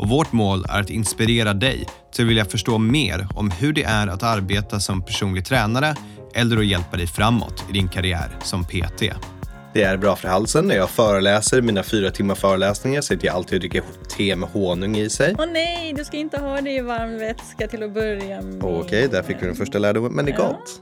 och vårt mål är att inspirera dig till att vilja förstå mer om hur det är att arbeta som personlig tränare eller att hjälpa dig framåt i din karriär som PT. Det är bra för halsen. När jag föreläser mina fyra timmar föreläsningar så att jag alltid dricker te med honung i sig. Åh nej, du ska inte ha det i varm vätska till att börja med. Okej, där fick vi den första lärdomen, men det är Ja. gott.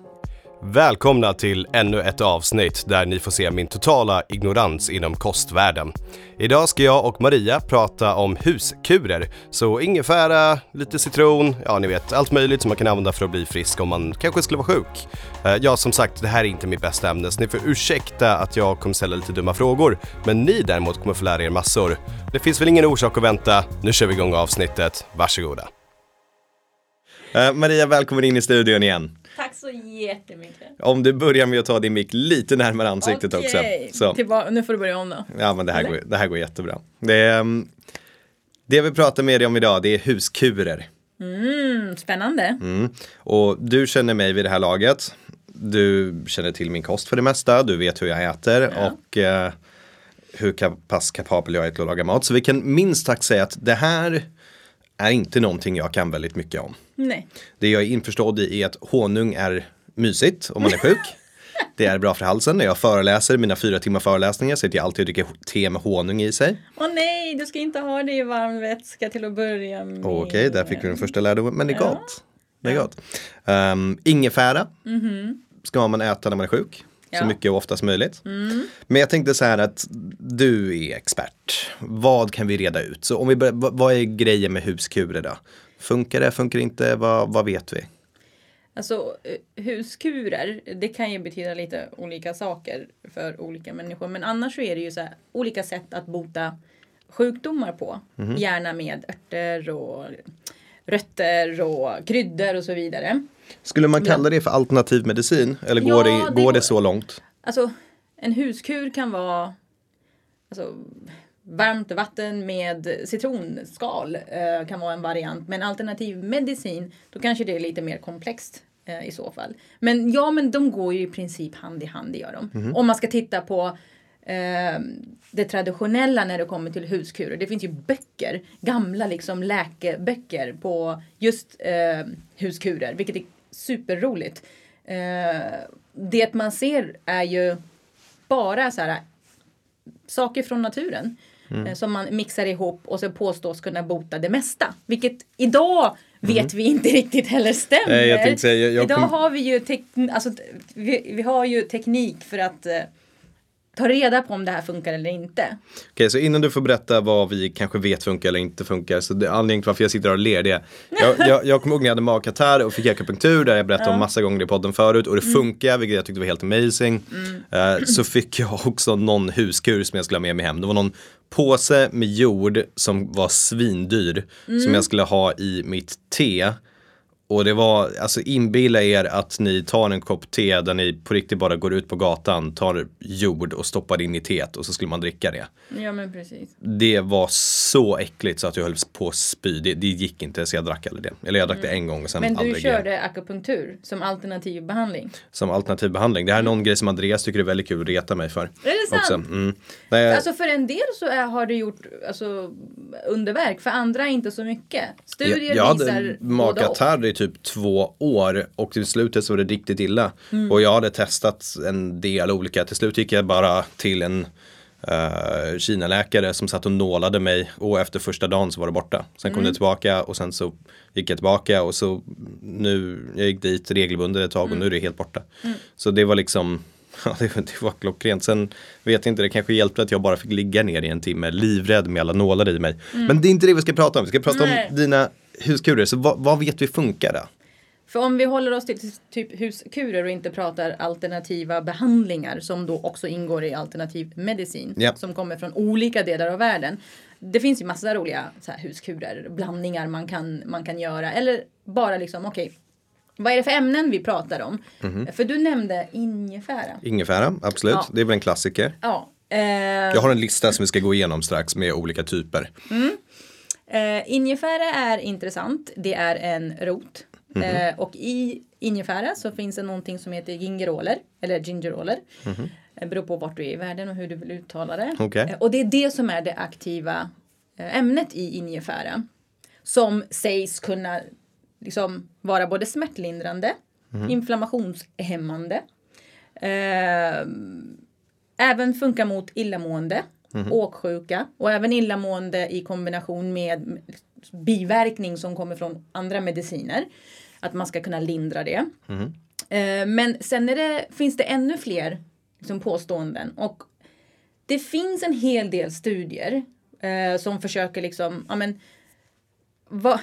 Välkomna till ännu ett avsnitt där ni får se min totala ignorans inom kostvärlden. Idag ska jag och Maria prata om huskurer. Så ingefära, lite citron, ja ni vet allt möjligt som man kan använda för att bli frisk om man kanske skulle vara sjuk. Eh, ja som sagt, det här är inte mitt bästa ämne så ni får ursäkta att jag kommer ställa lite dumma frågor. Men ni däremot kommer få lära er massor. Det finns väl ingen orsak att vänta. Nu kör vi igång avsnittet. Varsågoda. Eh, Maria, välkommen in i studion igen. Tack så jättemycket. Om du börjar med att ta din mick lite närmare ansiktet också. Okej, Så. Tillba- nu får du börja om då. Ja, men det här, Eller? går, det här går jättebra. Det, mm, det jag vill prata med dig om idag, det är huskurer. Mm, spännande. Mm. Och du känner mig vid det här laget. Du känner till min kost för det mesta. Du vet hur jag äter Ja. och eh, hur pass kapabel jag är till att laga mat. Så vi kan minst sagt säga att det här är inte någonting jag kan väldigt mycket om. Nej. Det jag är införstådd i är att honung är mysigt om man är sjuk. Det är bra för halsen. När jag föreläser mina fyra timmar föreläsningar så att jag alltid dricker te med honung i sig. Åh nej, du ska inte ha det i varm vätska till att börja med. Okej, där fick vi den första lärdomen. Men det är Ja. gott. Det är gott. Um, ingefära ska man äta när man är sjuk. Så Ja. mycket och oftast möjligt. Men jag tänkte så här att du är expert. Vad kan vi reda ut? Så om vi börjar, vad- är grejen med huskurer då? Funkar det, funkar det inte? Vad, vad vet vi? Alltså eh, huskurer, det kan ju betyda lite olika saker för olika människor. Men annars så är det ju så här, olika sätt att bota sjukdomar på. Mhm. Gärna med örter och rötter och kryddor och så vidare. Skulle man kalla det för alternativ medicin? Eller går, Ja, det, det går går- det så långt? Alltså en huskur kan vara alltså, varmt vatten med citronskal eh, kan vara en variant. Men alternativ medicin, då kanske det är lite mer komplext eh, i så fall. Men ja, men de går ju i princip hand i hand, det gör de. Om man ska titta på eh, det traditionella när det kommer till huskurer. Det finns ju böcker, gamla liksom läkeböcker på just eh, huskurer, vilket är superroligt. Eh, det man ser är ju bara så här saker från naturen eh, som man mixar ihop och så påstås kunna bota det mesta. Vilket idag vet vi inte riktigt heller stämmer. Nej, jag säga, jag- jag idag kom- har vi ju, tek- alltså, vi, vi har ju teknik för att eh, ta reda på om det här funkar eller inte. Okej, så innan du får berätta vad vi kanske vet funkar eller inte funkar. Så det, anledningen till varför jag sitter här och ler det är, jag, jag, jag kommer ihåg när jag hade magkatarr och fick akupunktur, där jag berättade om massa gånger i podden förut och det funkar, vilket jag tyckte var helt amazing. Eh, så fick jag också någon huskur som jag skulle ha med mig hem. Det var någon påse med jord som var svindyr, som jag skulle ha i mitt te. Och det var, alltså inbilla er att ni tar en kopp te där ni på riktigt bara går ut på gatan, tar jord och stoppar in i teet och så skulle man dricka det. Ja men precis. Det var så äckligt så att jag höll på att spy. Det, det gick inte så jag drack aldrig det. Eller jag drack det en gång och sen Men du aldrig igen. körde akupunktur som alternativ behandling. Som alternativ behandling. Det här är någon grej som Andreas tycker är väldigt kul att reta mig för. Är det sant? Också. Mm. Nej, Alltså för en del så är, har du gjort alltså, underverk, för andra inte så mycket. Studier jag, jag visar både och. Typ två år och till slutet så var det riktigt illa. Mm. Och jag hade testat en del olika. Till slut gick jag bara till en uh, Kina-läkare som satt och nålade mig och efter första dagen så var det borta. Sen kom Mm. det tillbaka och sen så gick jag tillbaka och så nu, jag gick dit regelbundet ett tag och Mm. nu är det helt borta. Så det var liksom Ja, det, det var klockrent. Sen vet jag inte, det kanske hjälpte att jag bara fick ligga ner i en timme livrädd med alla nålar i mig. Men det är inte det vi ska prata om. Vi ska prata Nej. om dina huskurer. Så vad, vad vet vi funkar då? För om vi håller oss till typ huskurer och inte pratar alternativa behandlingar som då också ingår i alternativ medicin Ja. som kommer från olika delar av världen. Det finns ju massa roliga huskurer, blandningar man kan, man kan göra eller bara liksom okej vad är det för ämnen vi pratar om? För du nämnde ingefära. Ingefära, absolut. Ja. Det är väl en klassiker. Ja. Eh, Jag har en lista som vi ska gå igenom strax med olika typer. Eh, ingefära är intressant. Det är en rot. Mhm. Eh, och i ingefära så finns det någonting som heter gingeroler. Eller gingeroler. Det beror på vart du är i världen och hur du vill uttala det. Okej. Eh, och det är det som är det aktiva eh, ämnet i ingefära. Som sägs kunna liksom vara både smärtlindrande, Mhm. inflammationshämmande. Eh, även funkar mot illamående, åksjuka och även illamående i kombination med biverkning som kommer från andra mediciner. Att man ska kunna lindra det. Eh, men sen är det, finns det ännu fler liksom, påståenden. Och det finns en hel del studier eh, som försöker liksom, ja men, vad,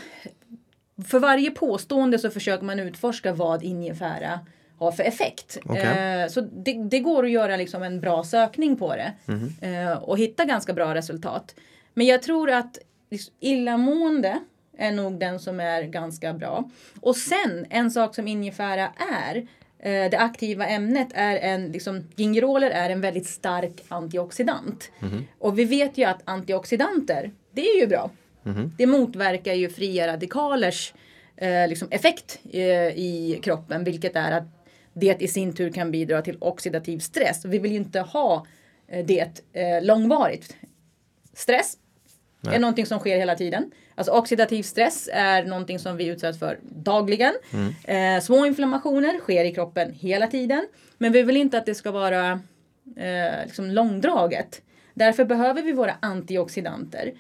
för varje påstående så försöker man utforska vad ingefära har för effekt. Okej. Eh, så det, det går att göra liksom en bra sökning på det eh, och hitta ganska bra resultat. Men jag tror att liksom illamående är nog den som är ganska bra. Och sen en sak som ingefära är eh, det aktiva ämnet är en, liksom, gingeroler är en väldigt stark antioxidant. Och vi vet ju att antioxidanter, det är ju bra. Det motverkar ju fria radikalers eh, liksom effekt eh, i kroppen, vilket är att det i sin tur kan bidra till oxidativ stress. Vi vill ju inte ha eh, det eh, långvarigt. Stress är någonting som sker hela tiden. Alltså oxidativ stress är någonting som vi utsätts för dagligen. Eh, små inflammationer sker i kroppen hela tiden. Men vi vill inte att det ska vara eh, liksom långdraget. Därför behöver vi våra antioxidanter.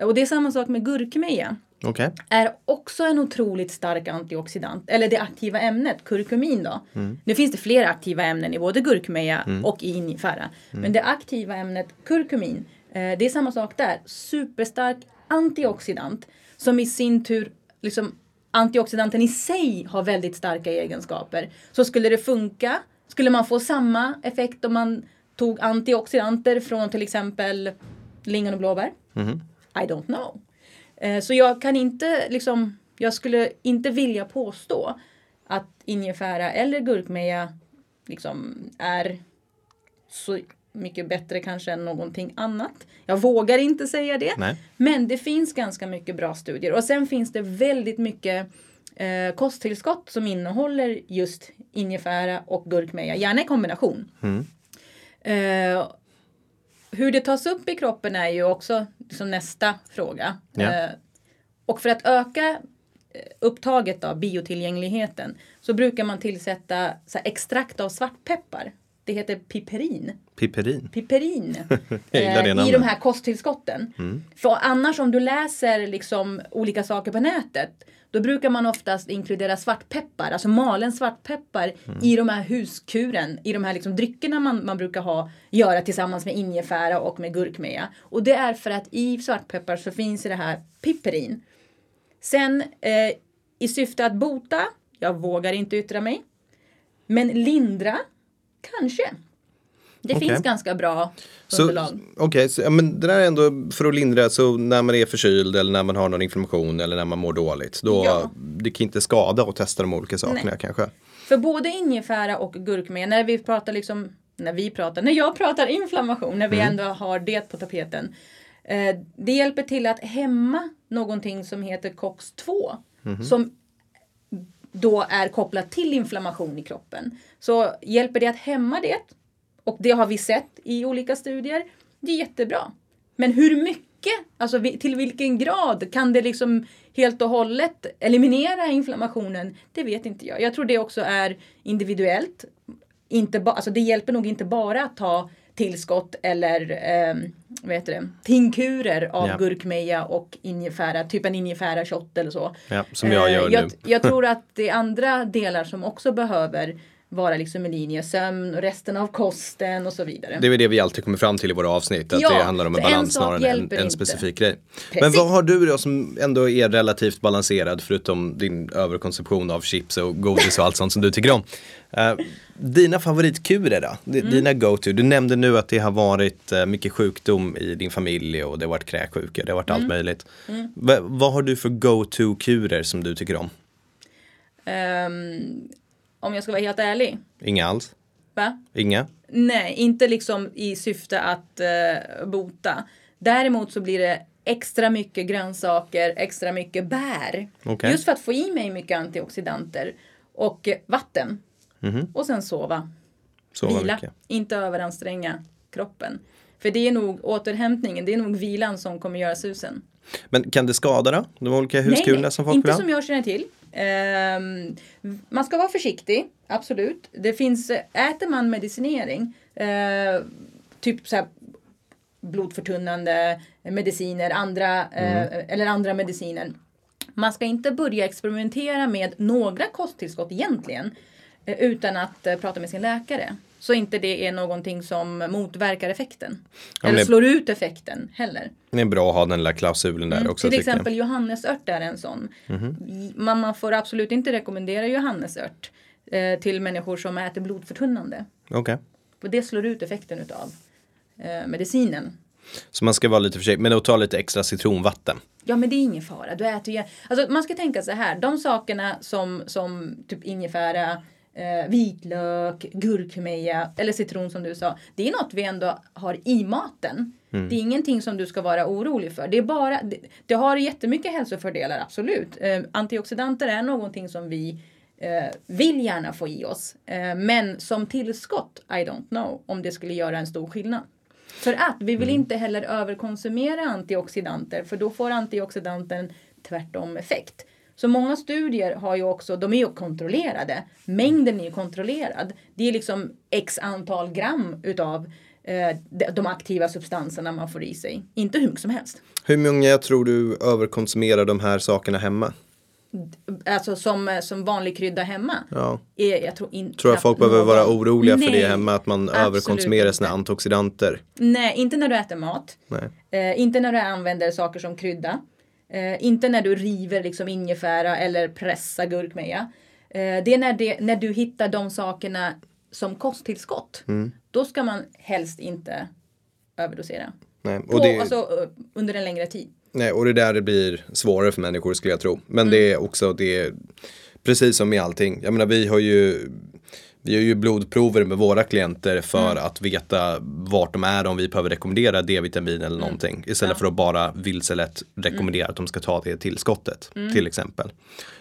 Och det är samma sak med gurkmeja. Okej. Är också en otroligt stark antioxidant. Eller det aktiva ämnet, kurkumin då. Nu finns det flera aktiva ämnen i både gurkmeja och i ingefära. Men det aktiva ämnet kurkumin, eh, det är samma sak där. Superstark antioxidant. Som i sin tur, liksom antioxidanten i sig har väldigt starka egenskaper. Så skulle det funka, skulle man få samma effekt om man tog antioxidanter från till exempel lingon och blåbär? I don't know. Eh, Så jag kan inte liksom, jag skulle inte vilja påstå att ingefära eller gurkmeja liksom är så mycket bättre kanske än någonting annat. Jag vågar inte säga det. Nej. Men det finns ganska mycket bra studier. Och sen finns det väldigt mycket eh, kosttillskott som innehåller just ingefära och gurkmeja. Gärna i kombination. Eh, hur det tas upp i kroppen är ju också liksom nästa fråga. Ja. Eh, och för att öka eh, upptaget av biotillgängligheten så brukar man tillsätta så extrakt av svartpeppar. Det heter piperin. Piperin. Piperin eh, i. Mm. de här kosttillskotten. För annars om du läser liksom olika saker på nätet då brukar man oftast inkludera svartpeppar, alltså malen svartpeppar Mm. i de här huskuren, i de här liksom dryckerna man, man brukar ha, göra tillsammans med ingefära och med gurkmeja. Och det är för att i svartpeppar så finns det här piperin. Sen eh, i syfte att bota, jag vågar inte yttra mig, men lindra, kanske. Det Okej. finns ganska bra underlag. okej, så, ja, men det där är ändå för att lindra, så när man är förkyld eller när man har någon inflammation eller när man mår dåligt. Då, Ja. Det kan inte skada att testa de olika sakerna Nej. kanske. För både ingefära och gurkmeja, när vi pratar liksom, när vi pratar, när jag pratar inflammation, när vi ändå har det på tapeten. Eh, det hjälper till att hämma någonting som heter COX-2. Som då är kopplat till inflammation i kroppen. Så hjälper det att hämma det, och det har vi sett i olika studier, det är jättebra. Men hur mycket, alltså till vilken grad kan det liksom helt och hållet eliminera inflammationen? Det vet inte jag. Jag tror det också är individuellt. Inte ba, alltså det hjälper nog inte bara att ta tillskott eller eh, vad heter det, tinkurer av Ja. gurkmeja och ingefära, typ en ingefära shot eller så. Ja, som jag gör Eh, nu. jag, jag tror att det är andra delar som också behöver vara liksom i linje. Sömn och resten av kosten och så vidare. Det är det vi alltid kommer fram till i våra avsnitt. Att Ja, det handlar om en balans snarare än en, en specifik grej. Men Precis. vad har du då som ändå är relativt balanserad förutom din överkonsumtion av chips och godis och allt sånt som du tycker om. Eh, dina favoritkurer då? D- Mm. Dina go-to? Du nämnde nu att det har varit eh, mycket sjukdom i din familj och det har varit kräksjuka, det har varit Mm. allt möjligt. Va- vad har du för go-to-kurer som du tycker om? Ehm, om jag ska vara helt ärlig. Inga alls? Va? Inga? Nej, inte liksom i syfte att eh, bota. Däremot så blir det extra mycket grönsaker, extra mycket bär. Okej. Just för att få i mig mycket antioxidanter och vatten. Och sen sova. Så Vila, mycket. inte överanstränga kroppen. För det är nog återhämtningen, det är nog vilan som kommer göra susen. Men kan det skada då? De olika huskulorna som folk inte vill ha? som jag känner till. Ehm, man ska vara försiktig, absolut. Det finns, äter man medicinering, eh, typ så här blodförtunnande mediciner, andra, eh, eller andra mediciner. Man ska inte börja experimentera med några kosttillskott egentligen eh, utan att prata med sin läkare. Så inte det är någonting som motverkar effekten. Ja, eller slår ut effekten heller. Det är bra att ha den lilla klausulen där också. Mm, Till tycker jag. Exempel johannesört är en sån. Man, man får absolut inte rekommendera johannesört eh, till människor som äter blodförtunnande. Okej. För det slår ut effekten utav eh, medicinen. Så man ska vara lite försiktig. Men att ta lite extra citronvatten. Ja men det är ingen fara. Du äter ju... Alltså man ska tänka så här. De sakerna som, som typ ingefära, eh, vitlök, gurkmeja eller citron som du sa. Det är något vi ändå har i maten. Det är ingenting som du ska vara orolig för. Det, är bara, det, det har jättemycket hälsofördelar, absolut. Eh, antioxidanter är någonting som vi eh, vill gärna få i oss. Eh, men som tillskott, I don't know om det skulle göra en stor skillnad. För att vi vill inte heller överkonsumera antioxidanter för då får antioxidanten tvärtom effekt. Så många studier har ju också, de är ju kontrollerade. Mängden är ju kontrollerad. Det är liksom x antal gram utav eh, de, aktiva substanserna man får i sig. Inte hur mycket som helst. Hur många tror du överkonsumerar de här sakerna hemma? Alltså som, eh, som vanlig krydda hemma. Ja. Är, jag tror, in, Tror att folk behöver vara oroliga för det Nej, hemma? Att man överkonsumerar sina antioxidanter? Nej, inte när du äter mat. Nej. Eh, inte när du använder saker som krydda. Eh, inte när du river liksom ingefära eller pressar gurkmeja. Eh, det är när, det, när du hittar de sakerna som kosttillskott. Mm. Då ska man helst inte överdosera. Nej. På, Och, det, alltså, eh, under en längre tid. nej, och det är där det blir svårare för människor skulle jag tro. Men det är också det är, precis som med allting. Jag menar vi har ju vi gör ju blodprover med våra klienter för att veta vart de är om vi behöver rekommendera D-vitamin eller någonting. Istället för att bara vilselätt rekommendera att de ska ta det tillskottet till exempel.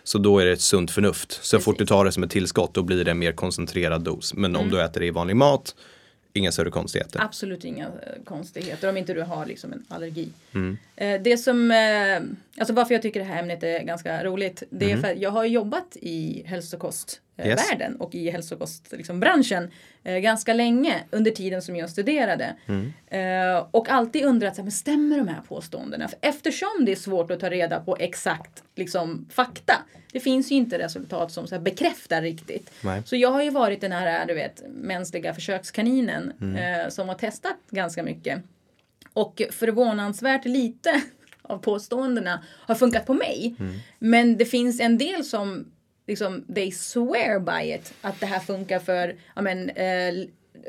Så då är det ett sunt förnuft. Så fort du tar det som ett tillskott då blir det en mer koncentrerad dos. Men om du äter det i vanlig mat, inga större konstigheter. Absolut inga eh, konstigheter om inte du har liksom en allergi. Eh, det som, eh, alltså varför jag tycker det här ämnet är ganska roligt. Det är för att jag har jobbat i hälsokostvärlden. Yes. och i hälsokostbranschen liksom, branschen, eh, ganska länge under tiden som jag studerade. Mm. Och alltid undrat, men stämmer de här påståendena? För eftersom det är svårt att ta reda på exakt liksom, fakta. Det finns ju inte resultat som så bekräftar riktigt. Nej. Så jag har ju varit den här, du vet, mänskliga försökskaninen Mm. som har testat ganska mycket. Och förvånansvärt lite av påståendena har funkat på mig. Men det finns en del som liksom, they swear by it. Att det här funkar för, ja men, eh,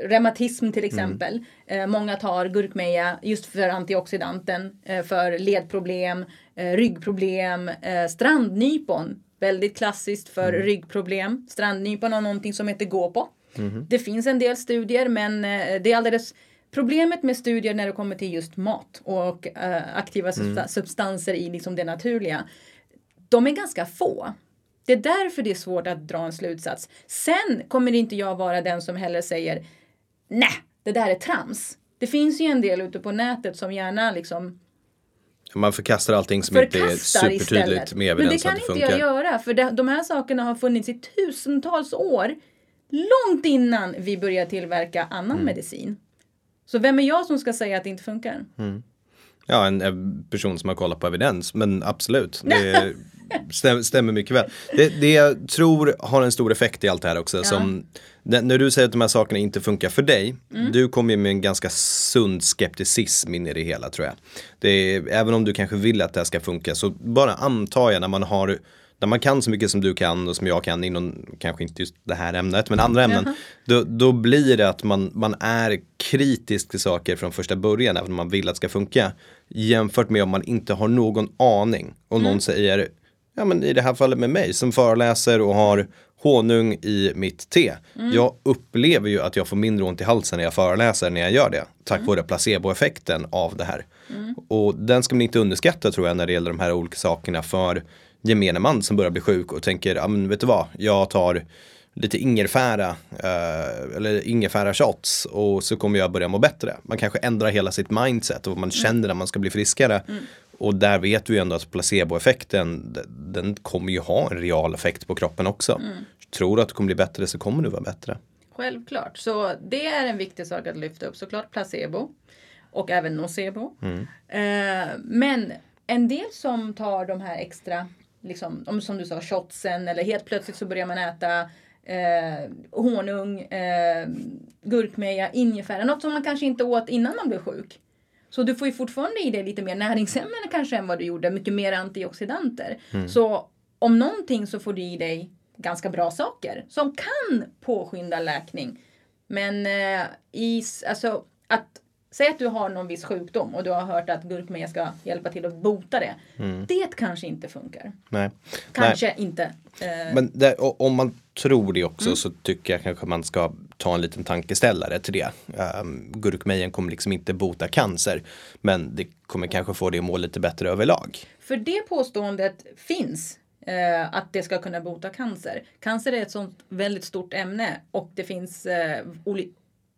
reumatism till exempel. Eh, många tar gurkmeja just för antioxidanten, eh, för ledproblem, eh, ryggproblem, eh, strandnypon. Väldigt klassiskt för ryggproblem. Strandnypon har någonting som heter gå på. Det finns en del studier men eh, det är alldeles Problemet med studier när det kommer till just mat och eh, aktiva substa- substanser i liksom det naturliga. De är ganska få. Det är därför det är svårt att dra en slutsats. Sen kommer inte jag vara den som heller säger nej, det där är trams. Det finns ju en del ute på nätet som gärna liksom Man förkastar allting som inte är förkastar supertydligt istället. med Men det evidens kan att det inte funkar. jag göra för det, de här sakerna har funnits i tusentals år. Långt innan vi började tillverka annan Mm. medicin. Så vem är jag som ska säga att det inte funkar? Ja, en, en person som har kollat på evidens. Men absolut, det stämmer, stämmer mycket väl. Det, det jag tror har en stor effekt i allt det här också. Som, det, när du säger att de här sakerna inte funkar för dig. Mm. Du kommer ju med en ganska sund skepticism in i det hela tror jag. Det är, även om du kanske vill att det här ska funka så bara antar jag när man har när man kan så mycket som du kan och som jag kan inom, kanske inte just det här ämnet, men andra ämnen. Då, då blir det att man, man är kritisk till saker från första början, även om man vill att det ska funka. Jämfört med om man inte har någon aning och någon säger ja men i det här fallet med mig som föreläser och har honung i mitt te. Jag upplever ju att jag får mindre ont i halsen när jag föreläser när jag gör det. Tack vare placeboeffekten av det här. Och den ska man inte underskatta tror jag när det gäller de här olika sakerna för gemene man som börjar bli sjuk och tänker, ja men vet du vad, jag tar lite ingefära eh, eller ingefära shots och så kommer jag börja må bättre. Man kanske ändrar hela sitt mindset och vad man känner när man ska bli friskare. Och där vet vi ju ändå att placeboeffekten den kommer ju ha en real effekt på kroppen också. Tror du att du kommer bli bättre så kommer du vara bättre. Självklart. Så det är en viktig sak att lyfta upp. Såklart placebo. Och även nocebo. Eh, men en del som tar de här extra, liksom, om, som du sa, shotsen eller helt plötsligt så börjar man äta eh, honung, eh, gurkmeja, ingefära. Något som man kanske inte åt innan man blev sjuk. Så du får ju fortfarande i dig lite mer näringsämnen kanske än vad du gjorde. Mycket mer antioxidanter. Så om någonting så får du i dig ganska bra saker som kan påskynda läkning. Men eh, i, alltså, att Säg att du har någon viss sjukdom och du har hört att gurkmeja ska hjälpa till att bota det. Det kanske inte funkar. Nej. Kanske inte. Eh, Men det, om man tror det också så tycker jag kanske man ska ta en liten tankeställare till det. Um, gurkmejen kommer liksom inte bota cancer. Men det kommer kanske få det att må lite bättre överlag. För det påståendet finns. Eh, att det ska kunna bota cancer. Cancer är ett sånt väldigt stort ämne och det finns eh,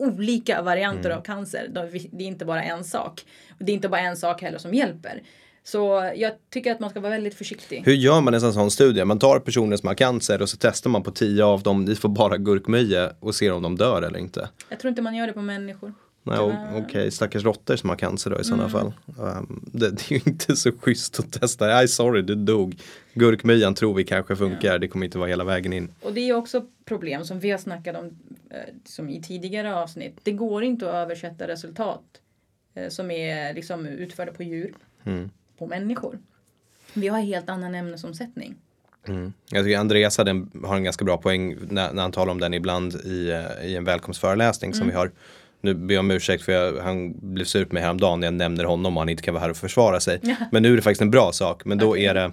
olika varianter av cancer. De- Det är inte bara en sak. Det är inte bara en sak heller som hjälper. Så jag tycker att man ska vara väldigt försiktig. Hur gör man en sån studie? Man tar personer som har cancer och så testar man på tio av dem. Ni får bara gurkmeja och ser om de dör eller inte. Jag tror inte man gör det på människor. Nej, Okej, stackars råttor som har cancer då i sådana fall. Um, det, det är ju inte så schysst att testa. Nej, sorry, du dog. Gurkmejan tror vi kanske funkar. Det kommer inte vara hela vägen in. Och det är också problem som vi har snackat om eh, som i tidigare avsnitt. Det går inte att översätta resultat eh, som är liksom utförda på djur på människor. Vi har helt annan ämnesomsättning. Jag tycker Andreas hade en, har en ganska bra poäng när, när han talar om den ibland i, eh, i en välkomstföreläsning som vi har. Nu ber jag om ursäkt för jag, han blev sur på mig häromdagen när jag nämner honom och han inte kan vara här och försvara sig. Men nu är det faktiskt en bra sak. Men då är det,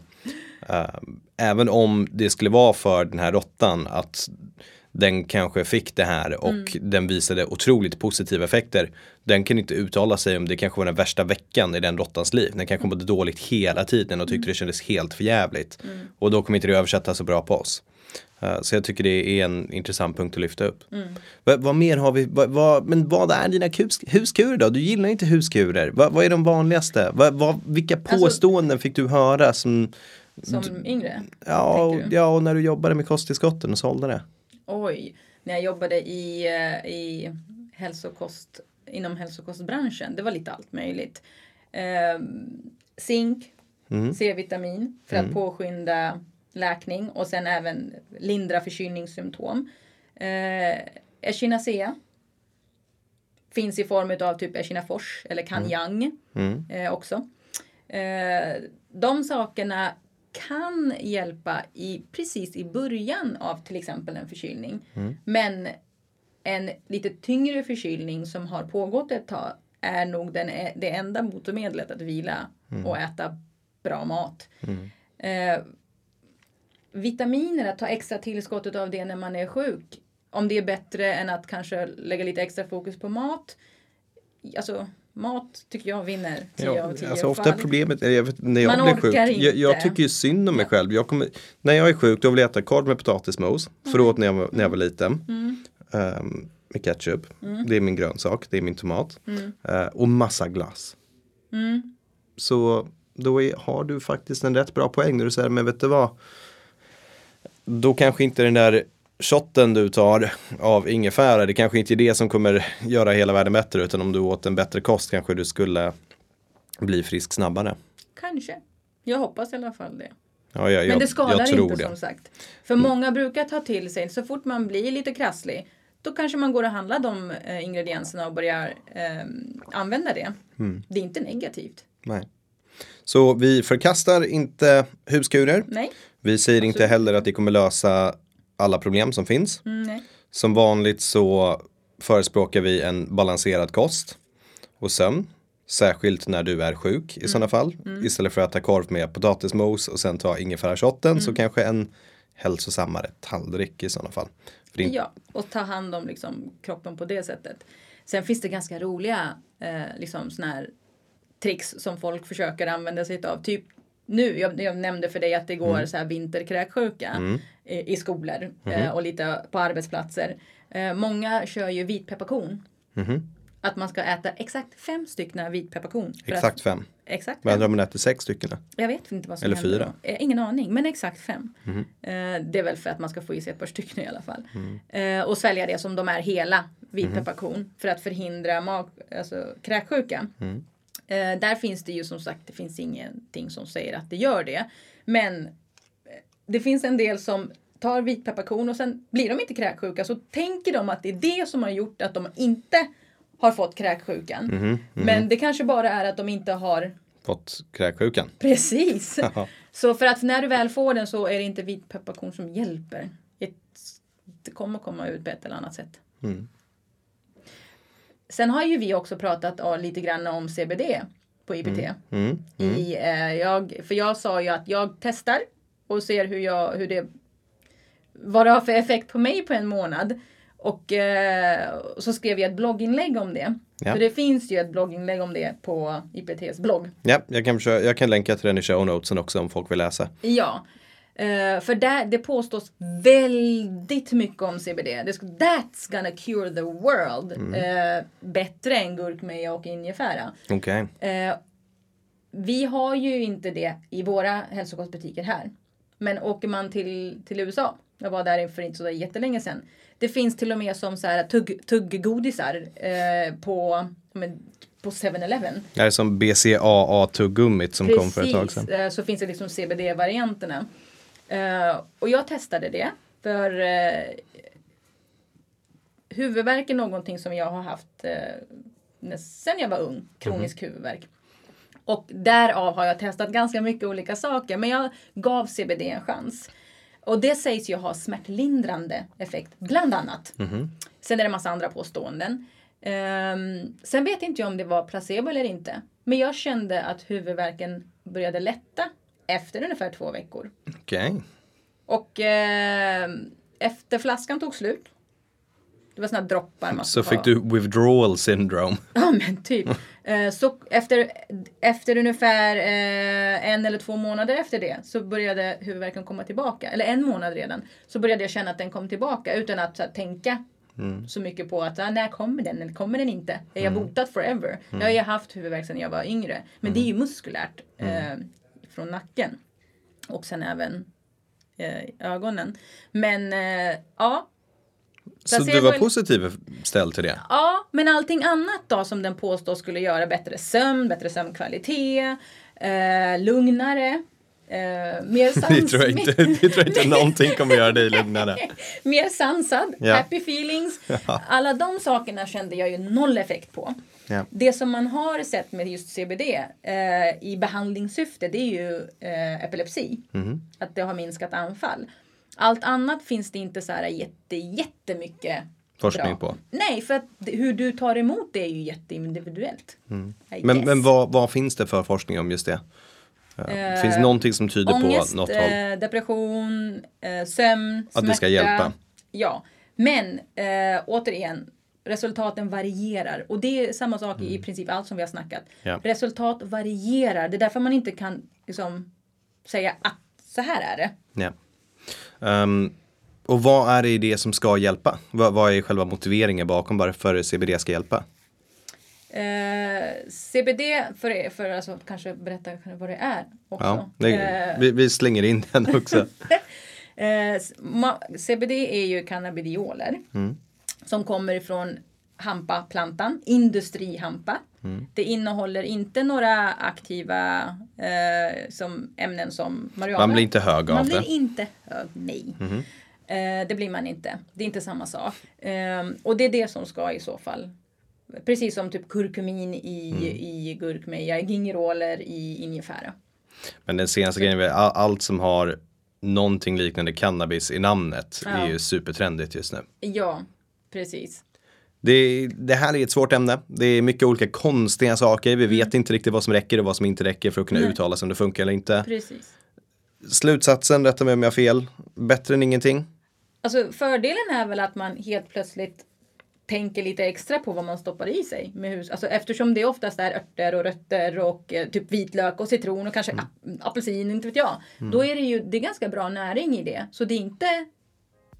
eh, även om det skulle vara för den här råttan att den kanske fick det här och den visade otroligt positiva effekter. Den kan inte uttala sig om det kanske var den värsta veckan i den råttans liv. Den kanske mådde dåligt hela tiden och tyckte det kändes helt förjävligt. Och då kommer inte det översätta så bra på oss. Eh, så jag tycker det är en intressant punkt att lyfta upp. Vad, vad mer har vi? Vad, vad, men vad är dina hus, huskurer då? Du gillar inte huskurer. Vad, är de vanligaste? Vilka påståenden fick du höra som Som yngre. Ja, du? ja, och när du jobbade med kosttillskotten och sålde det. Oj. När jag jobbade i, eh, i hälsokost, inom hälsokostbranschen. Det var lite allt möjligt. Eh, zink, C-vitamin för att påskynda läkning och sen även lindra förkylningssymptom. Eh, Echinacea finns i form av typ echinafors eller kanyang eh, också. Eh, de sakerna kan hjälpa i, precis i början av till exempel en förkylning. Men en lite tyngre förkylning som har pågått ett tag är nog den, det enda botemedlet att vila och äta bra mat. Eh, vitaminer, att ta extra tillskottet av det när man är sjuk. Om det är bättre än att kanske lägga lite extra fokus på mat. Alltså mat tycker jag vinner 10 av 10 alltså ofta problemet är, jag vet, när jag Man blir sjuk, jag, jag tycker ju synd om mig själv. Jag kommer, när jag är sjuk då vill jag äta korv med potatismos. Mm. För åt när jag, när jag var liten. Ehm, med ketchup. Mm. Det är min grönsak, det är min tomat. Eh, och massa glass. Mm. Så då är, har du faktiskt en rätt bra poäng när du säger, men vet du vad? Då kanske inte den där shotten du tar av ingefära, det kanske inte är det som kommer göra hela världen bättre, utan om du åt en bättre kost kanske du skulle bli frisk snabbare. Kanske. Jag hoppas i alla fall det. Ja, jag, Men det skadar inte det. som sagt. För många brukar ta till sig, så fort man blir lite krasslig, då kanske man går och handlar de eh, ingredienserna och börjar eh, använda det. Mm. Det är inte negativt. Nej. Så vi förkastar inte huskurer. Nej. Vi säger inte heller att det kommer lösa alla problem som finns. Mm. Som vanligt så förespråkar vi en balanserad kost och sömn. Särskilt när du är sjuk i sådana fall. Istället för att äta korv med potatismos och sen ta ingefärashotten så kanske en hälsosammare tallrik i sådana fall. Inte- Ja, och ta hand om liksom, kroppen på det sättet. Sen finns det ganska roliga eh, liksom, såna här tricks som folk försöker använda sig av. Typ nu, jag, jag nämnde för dig att det går så här vinterkräksjuka i, i skolor eh, och lite på arbetsplatser. Eh, många kör ju vitpepparkorn. Att man ska äta exakt fem stycken vitpepparkorn. Exakt Att, fem. exakt Vad händer om man äter sex stycken? Jag vet inte vad som Eller händer fyra. då. Eh, Ingen aning, men exakt fem. Mhm. Eh, det är väl för att man ska få i sig ett par stycken i alla fall. Mm. Eh, och svälja det som de är hela Mhm. vitpepparkorn för att förhindra mag, alltså, kräksjuka. Mm. Eh, där finns det ju som sagt, det finns ingenting som säger att det gör det. Men eh, det finns en del som tar vitpepparkorn och sen blir de inte kräksjuka så tänker de att det är det som har gjort att de inte har fått kräksjukan. Mhm, Men det kanske bara är att de inte har Fått kräksjukan? Precis. Så för att när du väl får den så är det inte vitpepparkorn som hjälper. Det kommer komma ut på ett eller annat sätt. Mm. Sen har ju vi också pratat lite grann om CBD på IPT. Mm. I, eh, jag, för jag sa ju att jag testar och ser hur, jag, hur det vad det har för effekt på mig på en månad. Och eh, så skrev jag ett blogginlägg om det. Ja. För det finns ju ett blogginlägg om det på IPTs blogg. Ja, jag kan, försöka, jag kan länka till den i show notesen också om folk vill läsa. Ja. Eh, för där, det påstås väldigt mycket om CBD. Det ska, that's gonna cure the world. Eh, bättre än gurkmeja och ingefära. Okej. Eh, vi har ju inte det i våra hälsokostbutiker här. Men åker man till, till USA, jag var där för inte så där jättelänge sedan. Det finns till och med som så här tugg, tugggodisar på, men, på 7-Eleven. Det är som BCAA-tuggummit som kom för ett tag sedan. eh, så finns det liksom CBD-varianterna. Eh, och jag testade det. För eh, huvudvärk är någonting som jag har haft när- sen jag var ung. Kronisk huvudvärk. Och därav har jag testat ganska mycket olika saker. Men jag gav CBD en chans. Och det sägs ju ha smärtlindrande effekt, bland annat. Sen är det en massa andra påståenden. Ehm, sen vet inte jag om det var placebo eller inte. Men jag kände att huvudvärken började lätta efter ungefär två veckor. Okej. Och ehm, efter flaskan tog slut. Det var här droppar man Så skulle fick du withdrawal syndrome. Ja men typ. Eh, Så efter, efter ungefär eh, en eller två månader efter det så började huvudvärken komma tillbaka. Eller en månad redan. Så började jag känna att den kom tillbaka utan att så tänka så mycket på att ah, när kommer den? Eller kommer den inte? Är jag botad forever? Jag har ju haft huvudvärk sedan jag var yngre. Men det är ju muskulärt eh, från nacken. Och sen även eh, ögonen. Men eh, ja, Så Placebo du var positiv ställd till det? Ja, men allting annat då som den påstår skulle göra bättre sömn, bättre sömnkvalitet, eh, lugnare, eh, mer sans... Det tror jag inte, det tror jag inte någonting kommer göra dig lugnare. mer sansad, Ja. happy feelings. Alla de sakerna kände jag ju noll effekt på. Ja. Det som man har sett med just CBD eh, i behandlingssyfte det är ju eh, epilepsi. Mhm. Att det har minskat anfall. Allt annat finns det inte så här jätte, jättemycket Forskning bra. på. Nej, för att hur du tar emot det är ju jätteindividuellt. Mm. Men, men vad, vad finns det för forskning om just det? Eh, finns någonting som tyder Ångest, på något håll? eh, depression, eh, sömn, Att det ska smärta. hjälpa. Ja, men eh, återigen, resultaten varierar. Och det är samma sak i princip allt som vi har snackat. Mm. Ja. Resultat varierar. Det är därför man inte kan liksom, säga att så här är det. Ja. Ehm, och vad är det i det som ska hjälpa? Vad, vad är själva motiveringen bakom varför CBD ska hjälpa? Eh, CBD, för, för alltså, kanske berätta vad det är också. Ja, det, Eh, vi, vi slänger in den också. Eh, CBD är ju cannabidioler. Som kommer ifrån hampaplantan, industrihampa. Det innehåller inte några aktiva eh, som ämnen som marijuana. Man blir inte hög av Man det. Mhm. blir inte hög, nej. Eh, det blir man inte. Det är inte samma sak. Eh, och det är det som ska i så fall Precis som typ kurkumin i, Mm. i gurkmeja, gingeroler i ingefära. Men den senaste grejen, är all, allt som har någonting liknande cannabis i namnet Ja. är ju supertrendigt just nu. Ja, precis. Det, det, här är ett svårt ämne. Det är mycket olika konstiga saker. Vi vet inte riktigt vad som räcker och vad som inte räcker för att kunna Nej. uttala sig om det funkar eller inte. Precis. Slutsatsen, rätta mig om jag har fel, bättre än ingenting. Alltså fördelen är väl att man helt plötsligt tänker lite extra på vad man stoppar i sig med hus. Alltså eftersom det oftast är örter och rötter och eh, typ vitlök och citron och kanske ap- apelsin, inte vet jag. Då är det ju det är ganska bra näring i det. Så det är inte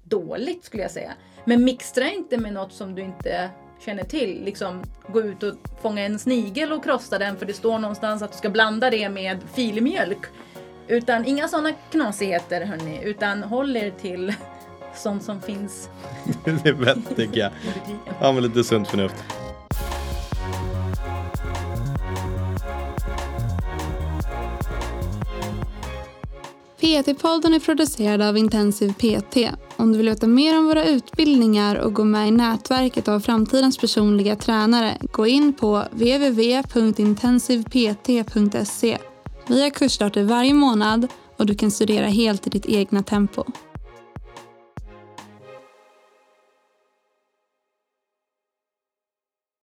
dåligt skulle jag säga. Men mixtra inte med något som du inte känner till. Liksom gå ut och fånga en snigel och krossa den för det står någonstans att du ska blanda det med filmjölk. Utan inga sådana knasigheter hörni. Utan håll er till sånt som finns det är bäst tycker jag. butiken. Använd lite sunt förnuft. PT-podden är producerad av Intensiv PT. Om du vill veta mer om våra utbildningar och gå med i nätverket av framtidens personliga tränare, gå in på www.intensivpt.se. Vi har kursstarter varje månad och du kan studera helt i ditt egna tempo.